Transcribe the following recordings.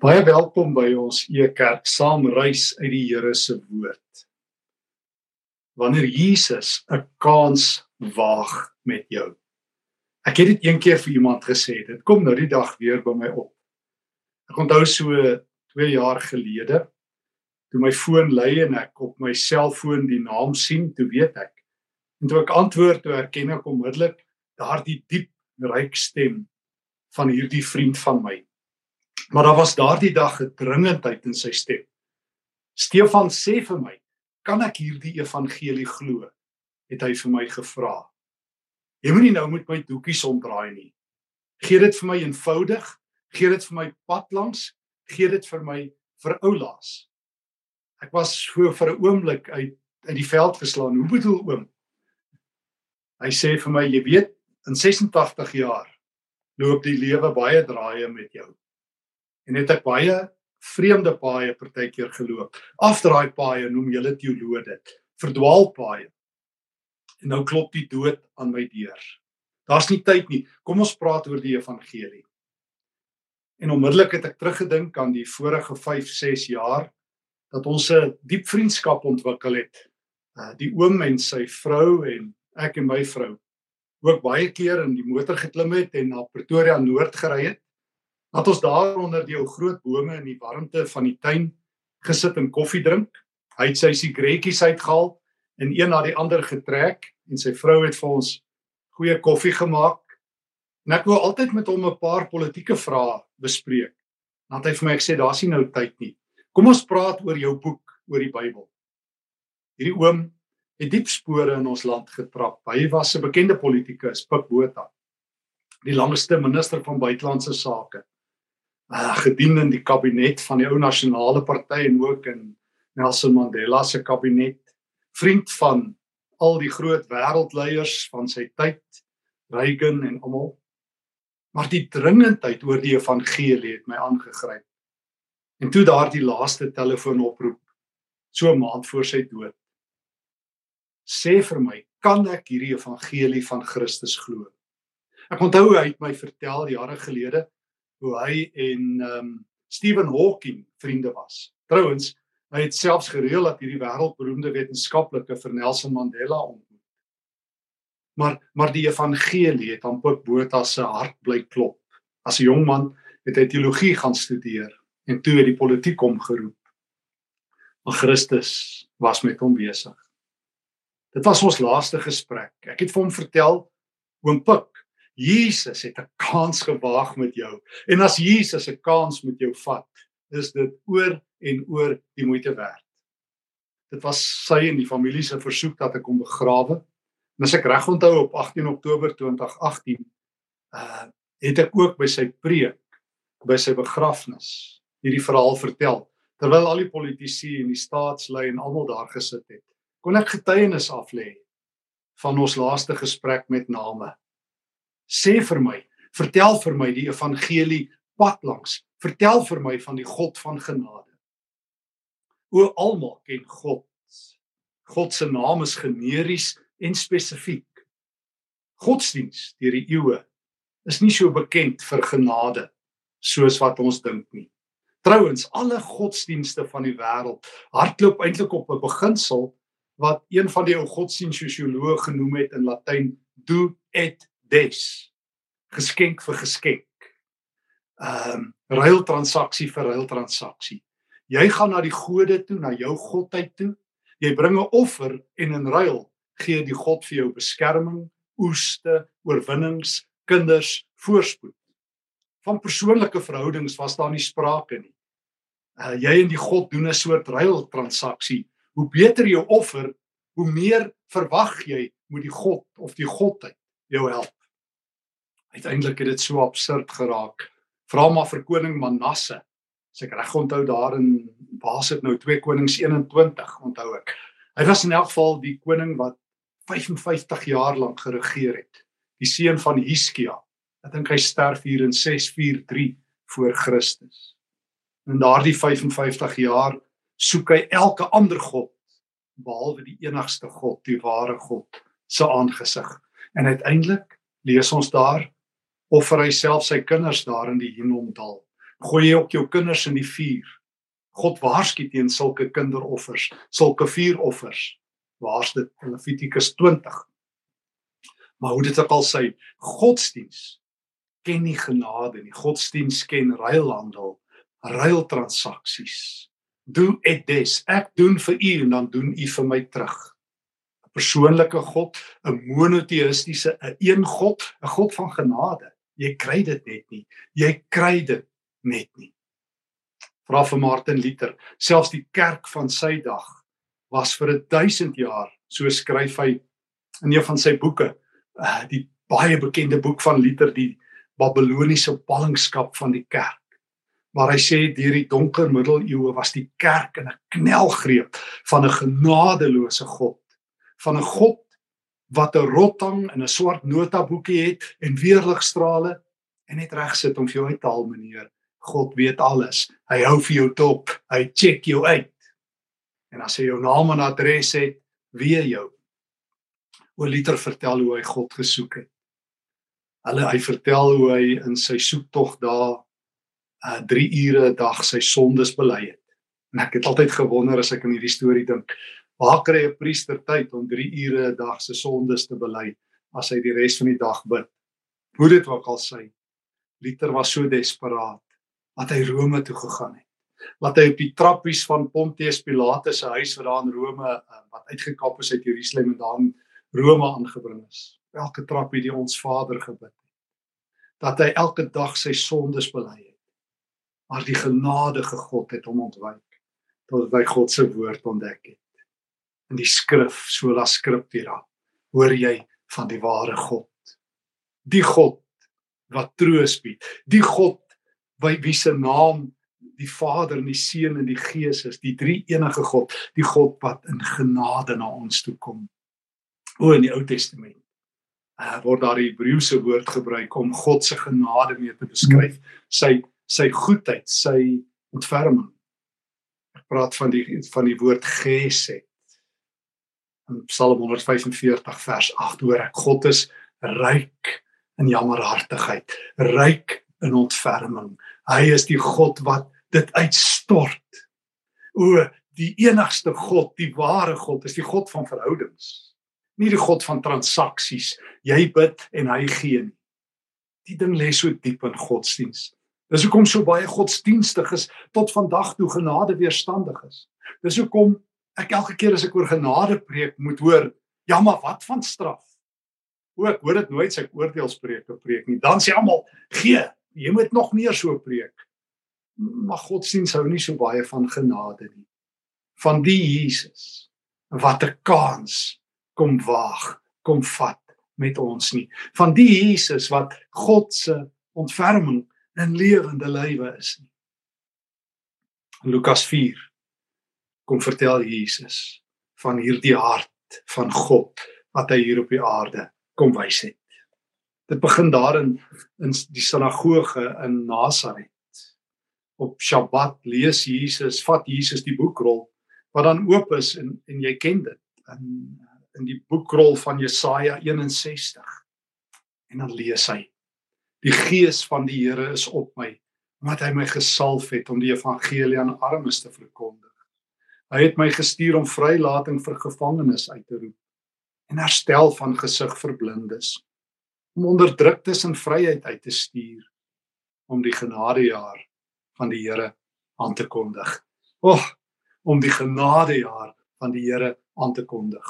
Baie welkom by ons E-kerk saamreis uit die Here se woord. Wanneer Jesus 'n kans waag met jou. Ek het dit een keer vir iemand gesê, dit kom nou die dag weer by my op. Ek onthou so 2 jaar gelede toe my foon lui en ek op my selfoon die naam sien, toe weet ek. En toe ek antwoord, toe herken ek onmiddellik daardie diep ryk stem van hierdie vriend van my Maar daar was daardie dag 'n dringendheid in sy stem. Stefan sê vir my, "Kan ek hierdie evangelie glo?" het hy vir my gevra. Jy moenie nou met my doekies omdraai nie. Gee dit vir my eenvoudig, gee dit vir my pad langs, gee dit vir my vir oulaas. Ek was so vir 'n oomblik uit uit die veld geslaan. Hoe bedoel oom? Hy sê vir my, "Jy weet, in 86 jaar loop die lewe baie draaie met jou." En het ek baie vreemde paaie partykeer geloop. Afdraai paaie noem julle teoloë dit, verdwaal paaie. En nou klop die dood aan my deur. Daar's nie tyd nie. Kom ons praat oor die evangelie. En onmiddellik het ek teruggedink aan die vorige 5, 6 jaar dat ons 'n diep vriendskap ontwikkel het. Uh die oom en sy vrou en ek en my vrou ook baie keer in die motor geklim het en na Pretoria Noord gery het Dat ons daar onder die ou groot bome in die warmte van die tuin gesit en koffie drink. Hy het sy sigaretjies uitgehaal en een na die ander getrek en sy vrou het vir ons goeie koffie gemaak. En ek wou altyd met hom 'n paar politieke vrae bespreek. Dan het hy vir my gesê daar's nie nou tyd nie. Kom ons praat oor jou boek oor die Bybel. Hierdie oom het diep spore in ons land getrap. Hy was 'n bekende politikus, Pik Botha. Die langste minister van buitelandse sake uh, gedien in die kabinet van die ou nasionale party en ook in Nelson Mandela se kabinet. Vriend van al die groot wêreldleiers van sy tyd Reagan en almal. Maar die dringendheid oor die evangelie het my aangegryp. En toe daardie laaste telefoonoproep so 'n maand voor sy dood sê vir my kan ek hierdie evangelie van Christus glo? Ek onthou hy het my vertel jare gelede hoe hy en ehm um, Stephen Hawking vriende was. Trouwens, hy het selfs gereël dat hierdie wêreldberoemde wetenskaplike vir Nelson Mandela ontmoet. Maar maar die evangelie het aan Pope Botha se hart bly klop. As 'n jong man het hy teologie gaan studeer en toe het die politiek hom geroep. Maar Christus was met hom besig. Dit was ons laaste gesprek. Ek het vir hom vertel oom Pik Jesus het 'n kans gewaag met jou. En as Jesus 'n kans met jou vat, is dit oor en oor die moeite werd. Dit was sy en die familie se versoek dat ek hom begrawe. En as ek reg onthou op 18 Oktober 2018, uh het ek ook by sy preek by sy begrafnis hierdie verhaal vertel terwyl al die politici en die staatslei en almal daar gesit het. Kon ek getuienis aflê van ons laaste gesprek met name sê vir my, vertel vir my die evangelie pad langs. Vertel vir my van die God van genade. O almal ken God. God se naam is generies en spesifiek. Godsdiens deur die eeue is nie so bekend vir genade soos wat ons dink nie. Trouwens, alle godsdienste van die wêreld hardloop eintlik op 'n beginsel wat een van die ou godsdienstsosioloë genoem het in Latyn do et des geskenk vir geskenk. Ehm um, ruil transaksie vir ruil transaksie. Jy gaan na die gode toe, na jou godheid toe. Jy bring 'n offer en in ruil gee die God vir jou beskerming, oeste, oorwinnings, kinders, voorspoed. Van persoonlike verhoudings was daar nie sprake nie. Uh jy en die God doen 'n soort ruil transaksie. Hoe beter jou offer, hoe meer verwag jy moet die God of die godheid jou help. Uiteindelik het dit so absurd geraak. Vra maar vir koning Manasse. As ek reg onthou daar in waar sit nou 2 Konings 21 onthou ek. Hy was in elk geval die koning wat 55 jaar lank geregeer het. Die seun van Hiskia. Ek dink hy sterf hier in 643 voor Christus. In daardie 55 jaar soek hy elke ander god behalwe die enigste God, die ware God se aangesig. En uiteindelik lees ons daar offer hy self sy kinders daar in die Hinnomdal. Gooi jy ook jou kinders in die vuur. God waarsku teen sulke kinderoffers, sulke vuuroffers. Waar's dit in Levitikus 20? Maar hoe dit ook al sê, godsdiens ken nie genade nie. Godsdiens ken ruilhandel, ruiltransaksies. Do et des. Ek doen vir u en dan doen u vir my terug. 'n Persoonlike God, 'n monoteïstiese, 'n een God, 'n God van genade. Jy kry dit net nie. Jy kry dit net nie. Vra vir Martin Luther, selfs die kerk van sy dag was vir 1000 jaar, so skryf hy in een van sy boeke, uh, die baie bekende boek van Luther die Babiloniese ballingskap van die kerk. Maar hy sê deur die donker middeleeue was die kerk in 'n knelgreep van 'n genadeloose God, van 'n God wat 'n rottang en 'n swart notaboekie het en weerligstrale en net reg sit om vir jou uit te haal meneer. God weet alles. Hy hou vir jou dop. Hy check jou uit. En as hy jou naam en adres het, weet jou. O Liter vertel hoe hy God gesoek het. Hulle hy vertel hoe hy in sy soektog daar uh 3 ure 'n dag sy sondes bely het. En ek het altyd gewonder as ek aan hierdie storie dink, waar kry 'n priester tyd om 3 ure 'n dag sy sondes te bely as hy die res van die dag bid? Hoe dit ook al sê, Liter was so desperaat dat hy Rome toe gegaan het. Laat hy op die trappies van Pontius Pilatus se huis wat daar in Rome uh, wat uitgekap is uit Jerusalem en daar in Rome aangebring is. Elke trappie die ons Vader gebid het. Dat hy elke dag sy sondes bely het. Maar die genadige God het hom ontwyk tot hy God se woord ontdek het. In die skrif, sola scriptura, hoor jy van die ware God. Die God wat troos bied. Die God by wie se naam die Vader en die Seun en die Gees is, die drie enige God, die God wat in genade na ons toe kom. O in die Ou Testament uh, word daar die Hebreëse woord gebruik om God se genade mee te beskryf, sy sy goedheid, sy ontferming. Ek praat van die van die woord gesed. In Psalm 145 vers 8 hoor ek God is ryk in jammerhartigheid, ryk in ontferming. Hy is die God wat dit uitstort. O, die enigste God, die ware God, is die God van verhoudings. Nie die God van transaksies. Jy bid en hy gee nie. Die ding lê so diep in godsdiens. Dis hoekom so baie godsdienstig is tot vandag toe genade weerstandig is. Dis hoekom ek elke keer as ek oor genade preek moet hoor, ja maar wat van straf? O, ek hoor dit nooit as ek oordeelspreuke preek nie. Dan sê almal, gee, jy moet nog meer so preek. Maar God sien sou nie so baie van genade nie. Van die Jesus wat 'n kans kom waag, kom vat met ons nie. Van die Jesus wat God se ontferming in lewende lywe is nie. Lukas 4 kom vertel Jesus van hierdie hart van God wat hy hier op die aarde kom wys het. Dit begin daar in in die sinagoge in Nasaret. Op Sabbat lees Jesus, vat Jesus die boekrol wat dan oop is en en jy ken dit in in die boekrol van Jesaja 61. En dan lees hy: Die gees van die Here is op my, omdat hy my gesalf het om die evangelie aan armes te verkondig. Hy het my gestuur om vrylating vir gevangenes uit te roep en herstel van gesig vir blindes om onderdruktes in vryheid uit te stuur om die genadejaar van die Here aan te kondig. O, oh, om die genadejaar van die Here aan te kondig.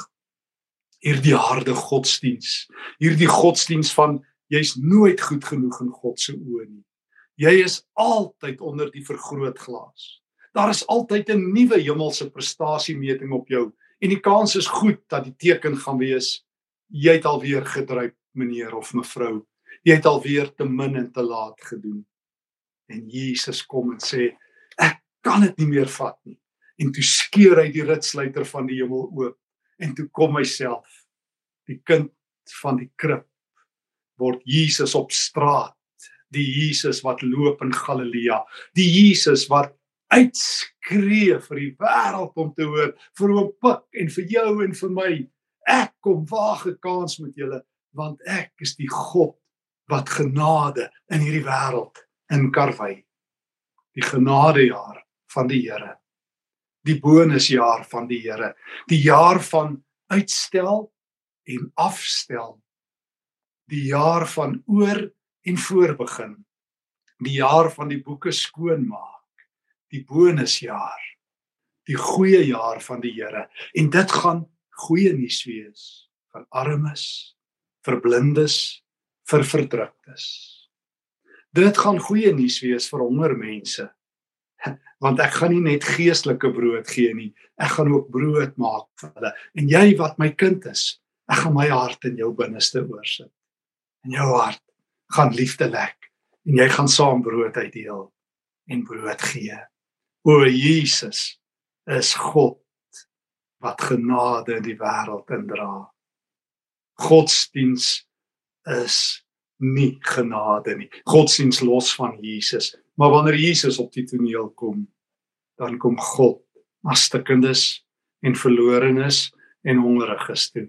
Hierdie harde godsdiens, hierdie godsdiens van jy's nooit goed genoeg in God se oë nie. Jy is altyd onder die vergrootglas. Daar is altyd 'n nuwe hemelse prestasiemeting op jou en die kans is goed dat die teken gaan wees jy het alweer gedryf meneer of mevrou. Jy het alweer te min en te laat gedoen. En Jesus kom en sê, ek kan dit nie meer vat nie. En toe skeur hy die ritsluiter van die hemel oop en toe kom hy self, die kind van die krib word Jesus op straat, die Jesus wat loop in Galilea, die Jesus wat uitskree vir die wêreld om te hoor, vir oom Pik en vir jou en vir my. Ek kom waag 'n kans met julle want ek is die God wat genade in hierdie wêreld inkarwei. die genadejaar van die Here. Die bonusjaar van die Here, die jaar van uitstel en afstel. Die jaar van oor en voorbegin. Die jaar van die boeke skoonmaak. Die bonusjaar. Die goeie jaar van die Here. En dit gaan goeie nuus wees vir armes, vir blindes, vir verdruktes. Dit gaan goeie nuus wees vir honger mense. Want ek gaan nie net geestelike brood gee nie, ek gaan ook brood maak vir hulle. En jy wat my kind is, ek gaan my hart in jou binneste oorsit. In jou hart gaan liefde lek en jy gaan saam brood uitdeel en brood gee. O Jesus is God wat genade in die wêreld indra. Godsdiens is nie genade nie. Godsdiens los van Jesus. Maar wanneer Jesus op die toneel kom, dan kom God na stikkendes en verlorenes en hongeriges toe.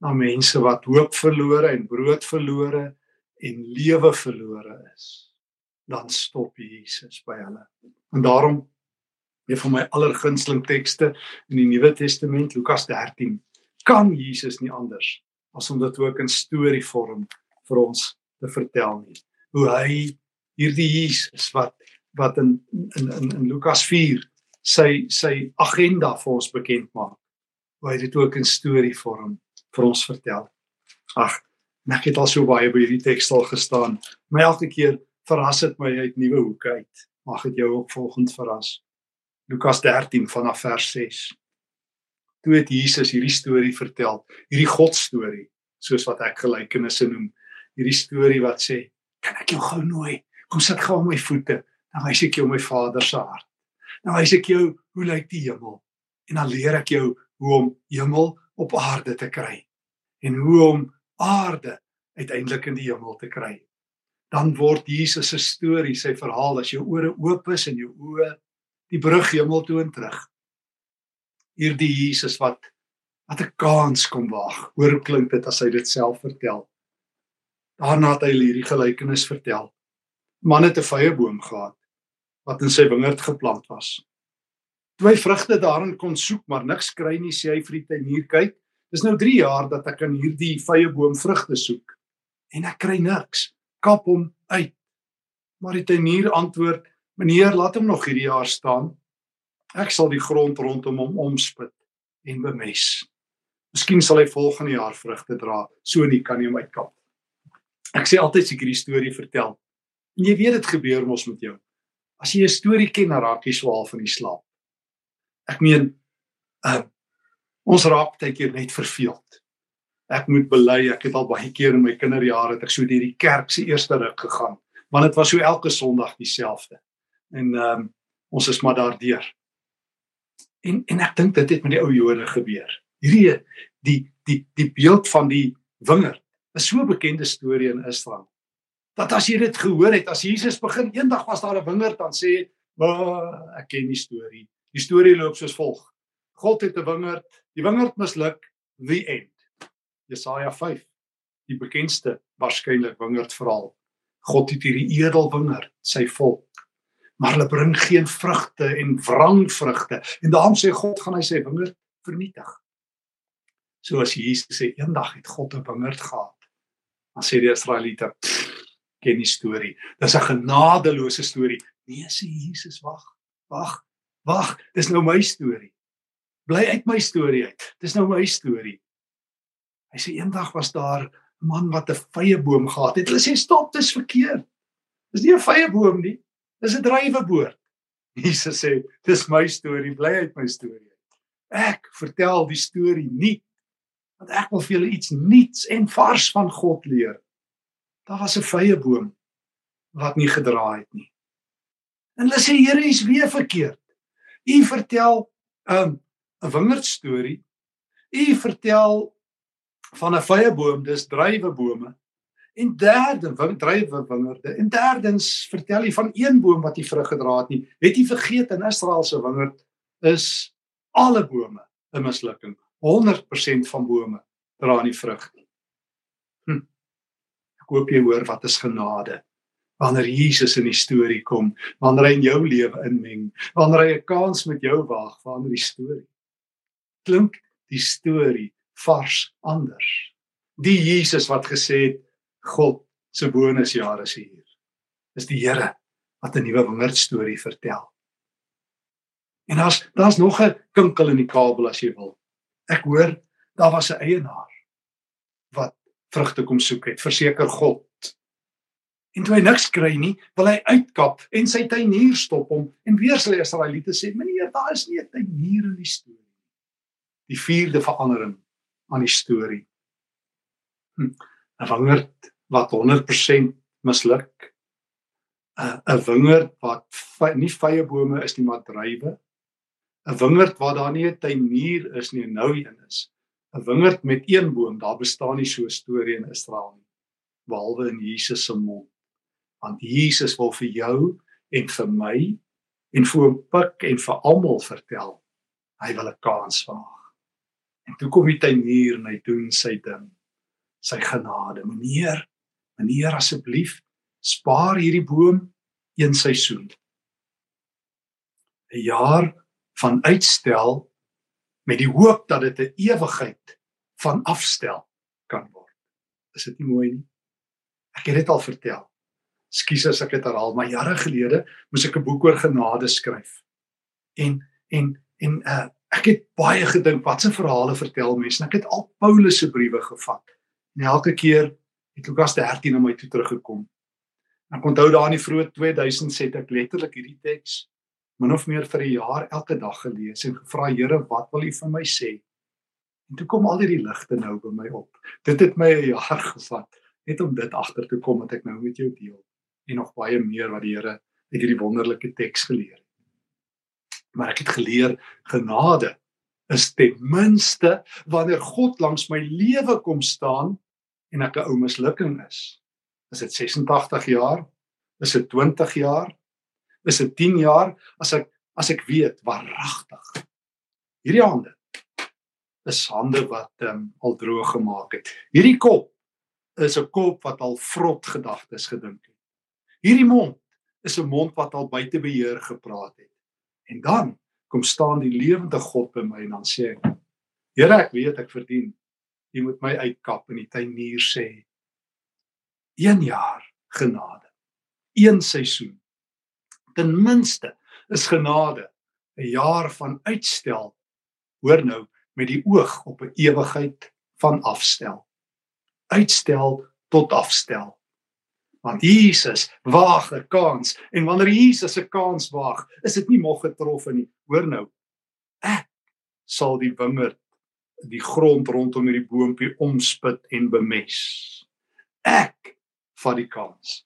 Na mense wat hoop verlore en brood verlore en lewe verlore is. Dan stop Jesus by hulle. En daarom een van my allergunsteling tekste in die Nuwe Testament, Lukas 13, kan Jesus nie anders as om dit ook in storievorm vir ons te vertel nie. Hoe hy hierdie Jesus wat wat in in in, in Lukas 4 sy sy agenda vir ons bekend maak. Hoe hy dit ook in storievorm vir ons vertel. Ag, ek het al so baie by hierdie teks al gestaan. My elke keer verras dit my uit nuwe hoeke uit. Mag dit jou ook volgend verras. Lukas 13 vanaf vers 6. Toe het Jesus hierdie storie vertel, hierdie God storie, soos wat ek gelykenisse noem. Hierdie storie wat sê, "Kan ek jou gou nooi? Kom sit gou aan my voete, dan wys ek jou my Vader se hart. Dan wys ek jou hoe lyk die hemel en dan leer ek jou hoe om hemel op aarde te kry en hoe om aarde uiteindelik in die hemel te kry." Dan word Jesus se storie, sy verhaal as jou ore oop is en jou oë die brug hemel toe en terug. Hierdie Jesus wat wat 'n kans kom waag. Hoor klink dit as hy dit self vertel. Daarna het hy hierdie gelykenis vertel. Man het 'n vrye boom gehad wat in sy wingerd geplant was. Toe hy vrugte daarin kon soek, maar niks kry nie, sê hy vir die tuinier: "Kyk, dis nou 3 jaar dat ek aan hierdie vrye boom vrugte soek en ek kry niks. Kap hom uit." Maar die tuinier antwoord: Meneer, laat hom nog hierdie jaar staan. Ek sal die grond rondom hom omspit en bemes. Miskien sal hy volgende jaar vrugte dra. So nie kan jy hom uitkap. Ek sê altyd as ek hierdie storie vertel. En jy weet dit gebeur mos met jou. As jy 'n storie ken, dan raak jy swaal van die slaap. Ek meen, uh ons raak baie keer net verveeld. Ek moet bely, ek het al baie keer in my kinderjare het ek so deur die kerk se eerste ruk gegaan, want dit was so elke Sondag dieselfde en ehm um, ons is maar daardeur. En en ek dink dit het met die ou Jode gebeur. Hierdie die die die beeld van die wingerd is so 'n bekende storie in Israel. Dat as jy dit gehoor het, as Jesus begin eendag was daar 'n wingerd dan sê, "Wa, ek ken die storie." Die storie loop soos volg. God het 'n wingerd, die wingerd misluk, the end. Jesaja 5, die bekendste waarskynlik wingerd verhaal. God het hierdie edel wingerd, sy volk maar hulle bring geen vrugte en wrang vrugte en daarom sê God gaan hy sy wingerd vernietig. So as Jesus sê eendag het God 'n wingerd gehad. Dan sê die Israeliete ken die storie. Dis 'n genadeloose storie. Nee, sê Jesus, wag. Wag. Wag, dis nou my storie. Bly uit my storie uit. Dis nou my storie. Hy sê eendag was daar 'n man wat 'n vrye boom gehad het. Hulle sê stop, dis verkeerd. Dis nie 'n vrye boom nie. Dis 'n dryweboord. Jesus sê, dis my storie, bly uit my storie. Ek vertel die storie nie want ek wil vir julle iets nuuts en vars van God leer. Daar was 'n vrye boom wat nie gedraai het nie. En hulle sê Here, is weer verkeerd. U vertel 'n um, 'n wingerd storie. U vertel van 'n vrye boom, dis drywebome. En derde, drywe wingerde. En derdens vertel hy van een boom wat nie vrug gedra het nie. Het jy vergeet in Israel se wingerd is alle bome 'n mislukking. 100% van bome dra nie vrug nie. Hm. Ek hoop jy hoor wat is genade. wanneer Jesus in die storie kom, wanneer hy in jou lewe inmeng, wanneer hy 'n kans met jou waag, verander die storie. Klink die storie vars anders. Die Jesus wat gesê het God se bonusjare is hier. Is die Here wat 'n nuwe wingerd storie vertel. En daar's daar's nog 'n kinkel in die kabel as jy wil. Ek hoor daar was 'n eienaar wat vrugte kom soek het, verseker God. En toe hy niks kry nie, wil hy uitkap en sy tuinier stop hom en weer sê Israeliete sê: "Meneer, daar is nie 'n tuinier in die storie nie." Die vierde verandering aan die storie. Hm, 'n Wingerd wat 100% misluk. 'n 'n wingerd wat nie vye bome is nie, maar druiwe. 'n Wingerd waar daar nie 'n tuinier is nie, nou een is. 'n Wingerd met een boom, daar bestaan nie so 'n storie in Israel nie, behalwe in Jesus se mond. Want Jesus wil vir jou en vir my en vir 'n pik en vir almal vertel. Hy wil 'n kans waag. En toe kom die tuinier en hy doen sy ding. Sy genade. Meneer, meneer asseblief, spaar hierdie boom een seisoen. 'n Jaar van uitstel met die hoop dat dit 'n ewigheid van afstel kan word. Is dit nie mooi nie? Ek het dit al vertel. Skus as ek dit herhaal, maar jare gelede moes ek 'n boek oor genade skryf. En en en uh ek het baie gedink wat se verhale vertel mense. Ek het al Paulus se briewe gevat. En elke keer het Lukas 13 na my toe teruggekom. Ek onthou daar in die vroeë 2000 sê ek letterlik hierdie teks min of meer vir 'n jaar elke dag gelees en gevra Here, wat wil U vir my sê? En toe kom al hierdie ligte nou by my op. Dit het my 'n jaar gevat net om dit agter te kom wat ek nou met jou deel en nog baie meer wat die Here uit hierdie wonderlike teks geleer het maar ek het geleer genade is ten minste wanneer God langs my lewe kom staan en ek 'n ou mislukking is. Is dit 86 jaar? Is dit 20 jaar? Is dit 10 jaar as ek as ek weet waaragtig. Hierdie hande is hande wat um, al droog gemaak het. Hierdie kop is 'n kop wat al vrot gedagtes gedink het. Hierdie mond is 'n mond wat al buite beheer gepraat het. En dan kom staan die lewende God by my en dan sê ek: Here, ek weet ek verdien. U moet my uitkap en die tuinier sê: 1 jaar genade. 1 seisoen. Ten minste is genade 'n jaar van uitstel. Hoor nou met die oog op 'n ewigheid van afstel. Uitstel tot afstel want Jesus waag 'n kans en wanneer Jesus 'n kans waag, is dit nie mog getroffen nie. Hoor nou. Ek sal die wingerd, die grond rondom hierdie boontjie omspit en bemes. Ek vat die kans.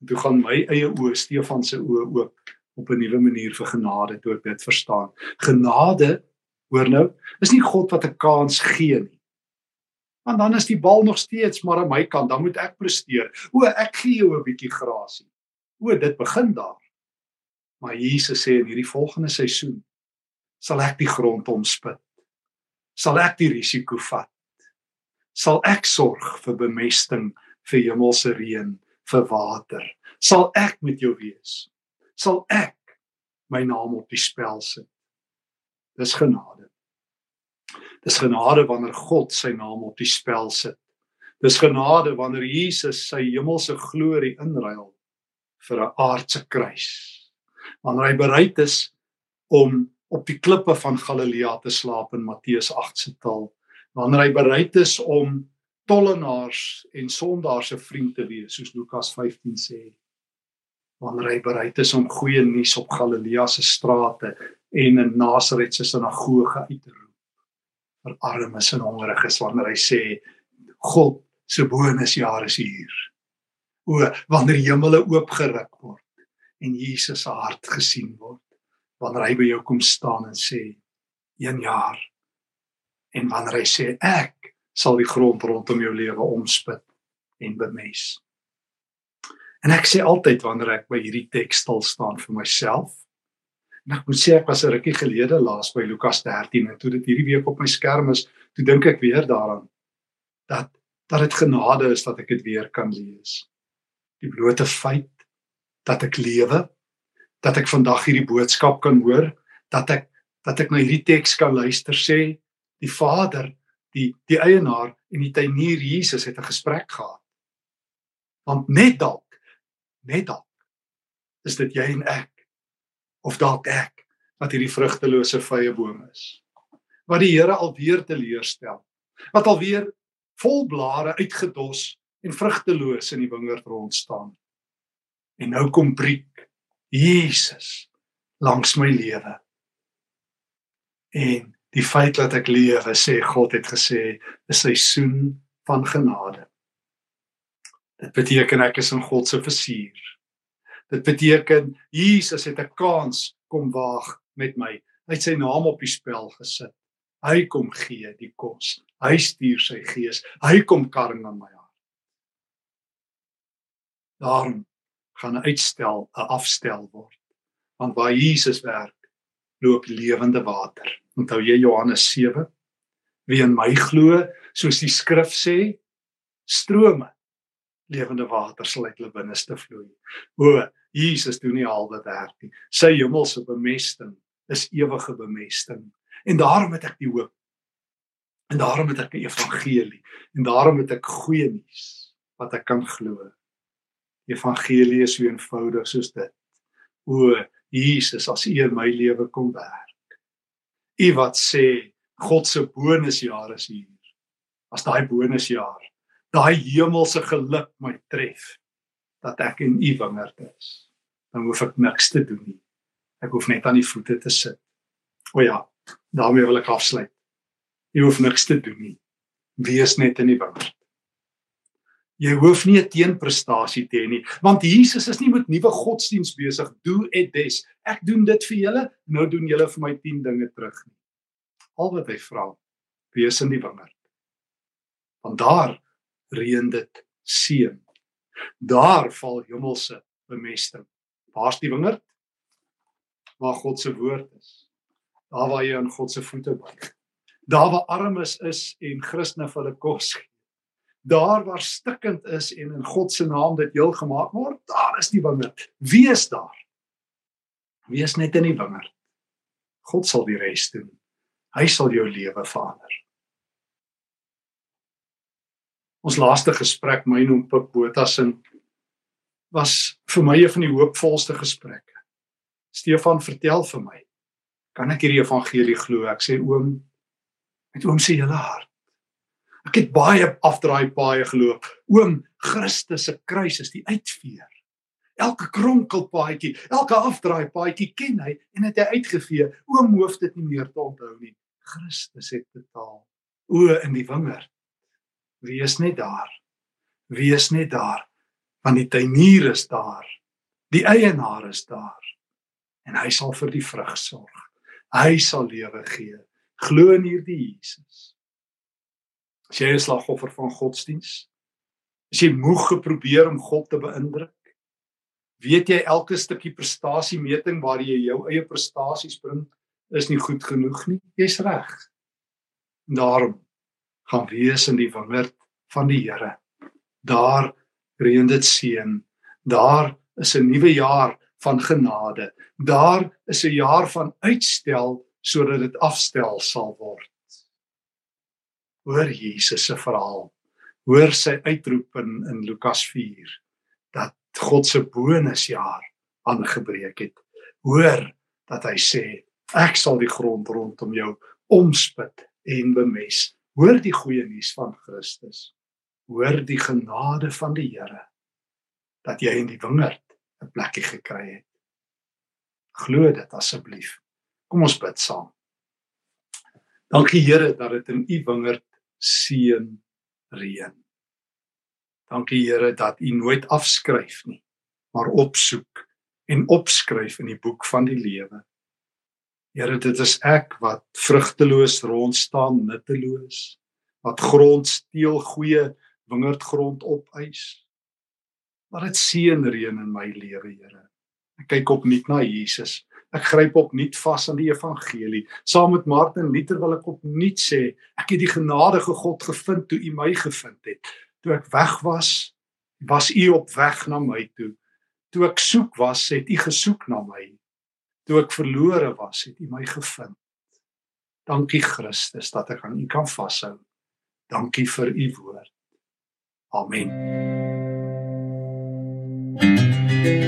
En toe gaan my eie oë, Stefan se oë oop op 'n nuwe manier vir genade toe ek dit verstaan. Genade, hoor nou, is nie God wat 'n kans gee nie want dan is die bal nog steeds maar aan my kant, dan moet ek presteer. O, ek gee jou 'n bietjie grasie. O, dit begin daar. Maar Jesus sê in hierdie volgende seisoen sal ek die grond omspit. Sal ek die risiko vat. Sal ek sorg vir bemesting, vir hemelse reën, vir water. Sal ek met jou wees. Sal ek my naam op die spel sit. Dis genade. Dis genade wanneer God sy naam op die spel sit. Dis genade wanneer Jesus sy hemelse glorie inruil vir 'n aardse kruis. Wanneer hy bereid is om op die klippe van Galilea te slaap in Matteus 8 se taal. Wanneer hy bereid is om tollenaars en sondaars se vriend te wees, soos Lukas 15 sê. Wanneer hy bereid is om goeie nuus op Galilea se strate en in Nasaret se sinagoge uit te roep vir armes en hongeriges wanneer hy sê God se bonusjaar is hier. O, wanneer hemele oopgeruk word en Jesus se hart gesien word, wanneer hy by jou kom staan en sê 1 jaar. En wanneer hy sê ek sal die grond rondom jou lewe omspit en bemes. En ek sê altyd wanneer ek by hierdie teks stil staan vir myself En ek moet sê ek was 'n rukkie gelede laas by Lukas 13 en toe dit hierdie week op my skerm is, toe dink ek weer daaraan dat dat dit genade is dat ek dit weer kan lees. Die blote feit dat ek lewe, dat ek vandag hierdie boodskap kan hoor, dat ek dat ek na hierdie teks kan luister sê die Vader, die die eienaar en die tuinier Jesus het 'n gesprek gehad. Want net dalk, net dalk is dit jy en ek of dalk ek wat hierdie vrugtelose vrye boom is. Wat die Here alweer teleurstel. Wat alweer vol blare uitgedos en vrugteloos in die wingerd rond staan. En nou kom breek Jesus langs my lewe. En die feit dat ek lewe, sê God het gesê, 'n seisoen van genade. Dit beteken ek is in God se versier. Dit beteken Jesus het 'n kans kom waag met my. Hy het sy naam op die spel gesit. Hy kom gee die kos. Hy stuur sy gees. Hy kom karring aan my hart. Daarom gaan 'n uitstel 'n afstel word. Want waar Jesus werk, loop lewende water. Onthou jy Johannes 7? Wie in my glo, soos die skrif sê, strome lewende water sal uit hulle binneste vloei. O, Jesus doen nie halwe werk nie. Sy hemelse bemesting is ewige bemesting. En daarom het ek die hoop. En daarom het ek die evangelie en daarom het ek goeie nuus wat ek kan glo. Evangelie is so eenvoudig soos dit. O Jesus, as U in my lewe kom werk. U wat sê God se bonusjaar is hier. As daai bonusjaar, daai hemelse geluk my tref dat ek in U wingerd is, dan hoef ek niks te doen nie. Ek hoef net aan die voete te sit. O ja, daarmee wil ek afsluit. Jy hoef niks te doen nie. Wees net in die wingerd. Jy hoef nie 'n teenprestasie te hê nie, want Jesus is nie met nuwe godsdiens besig. Do et des. Ek doen dit vir julle, nou doen julle vir my 10 dinge terug nie. Al wat hy vra, wees in die wingerd. Want daar reën dit seën. Daar val hemelse bemesting. Waar's die wingerd? Waar God se woord is. Daar waar jy aan God se voete buig. Daar waar armes is en Christene vir hulle kos gee daar waar stikkend is en in God se naam dit heel gemaak word, daar is die wingerd. Wees daar. Wees net in die wingerd. God sal die res doen. Hy sal jou lewe verander. Ons laaste gesprek my noem Pik Botas in was vir my een van die hoopvolste gesprekke. Stefan vertel vir my, kan ek hierdie evangelie glo? Ek sê oom, met oom se hele hart. Ek het baie afdraai paaie geloop. Oom Christus se kruis is die uitveer. Elke kronkelpaadjie, elke afdraai paadjie ken hy en het hy uitgevee. Oom hoef dit nie meer te onthou nie. Christus het betaal. O in die wingerd. Wees net daar. Wees net daar. Want die tuinier is daar. Die eienaar is daar. En hy sal vir die vrug sorg. Hy sal lewe gee. Glo in hierdie Jesus. As jy 'n slagoffer van godsdiens, as jy moeg geprobeer om God te beïndruk, weet jy elke stukkie prestasiemeting waar jy jou eie prestasies bring, is nie goed genoeg nie. Jy's reg. Daarom gaan wees in die wingerd van die Here. Daar reën dit seën. Daar is 'n nuwe jaar van genade. Daar is 'n jaar van uitstel sodat dit afstel sal word hoor Jesus se verhaal. Hoor sy uitroep in in Lukas 4 dat God se bonusjaar aangebreek het. Hoor dat hy sê ek sal die grond rondom jou omspit en bemes. Hoor die goeie nuus van Christus. Hoor die genade van die Here dat jy in die wingerd 'n plekkie gekry het. Glo dit asseblief. Kom ons bid saam. Dankie Here dat dit in u wingerd seën reën. Dankie Here dat U nooit afskryf nie, maar opsoek en opskryf in die boek van die lewe. Here, dit is ek wat vrugteloos rond staan, nutteloos, wat grond steel, goeie wingerdgrond opeis. Maar dit seën reën in my lewe, Here. Ek kyk op nuut na Jesus Ek gryp opnuut vas aan die evangelie. Saam met Martin Luther wil ek opnuut sê, ek het die genadige God gevind toe U my gevind het. Toe ek weg was, was U op weg na my toe. Toe ek soek was, het U gesoek na my. Toe ek verlore was, het U my gevind. Dankie Christus dat ek aan U kan vashou. Dankie vir U woord. Amen. thank you